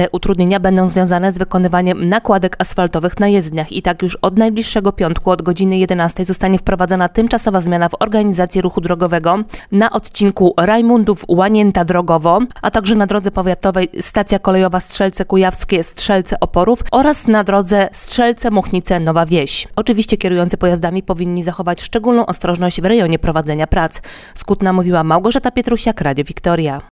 Te utrudnienia będą związane z wykonywaniem nakładek asfaltowych na jezdniach i tak już od najbliższego piątku od godziny 11 zostanie wprowadzona tymczasowa zmiana w organizacji ruchu drogowego na odcinku Rajmundów Łanięta Drogowo, a także na drodze powiatowej stacja kolejowa Strzelce Kujawskie Strzelce Oporów oraz na drodze Strzelce Muchnice Nowa Wieś. Oczywiście kierujący pojazdami powinni zachować szczególną ostrożność w rejonie prowadzenia prac. Skutna mówiła Małgorzata Pietrusiak, Radio Wiktoria.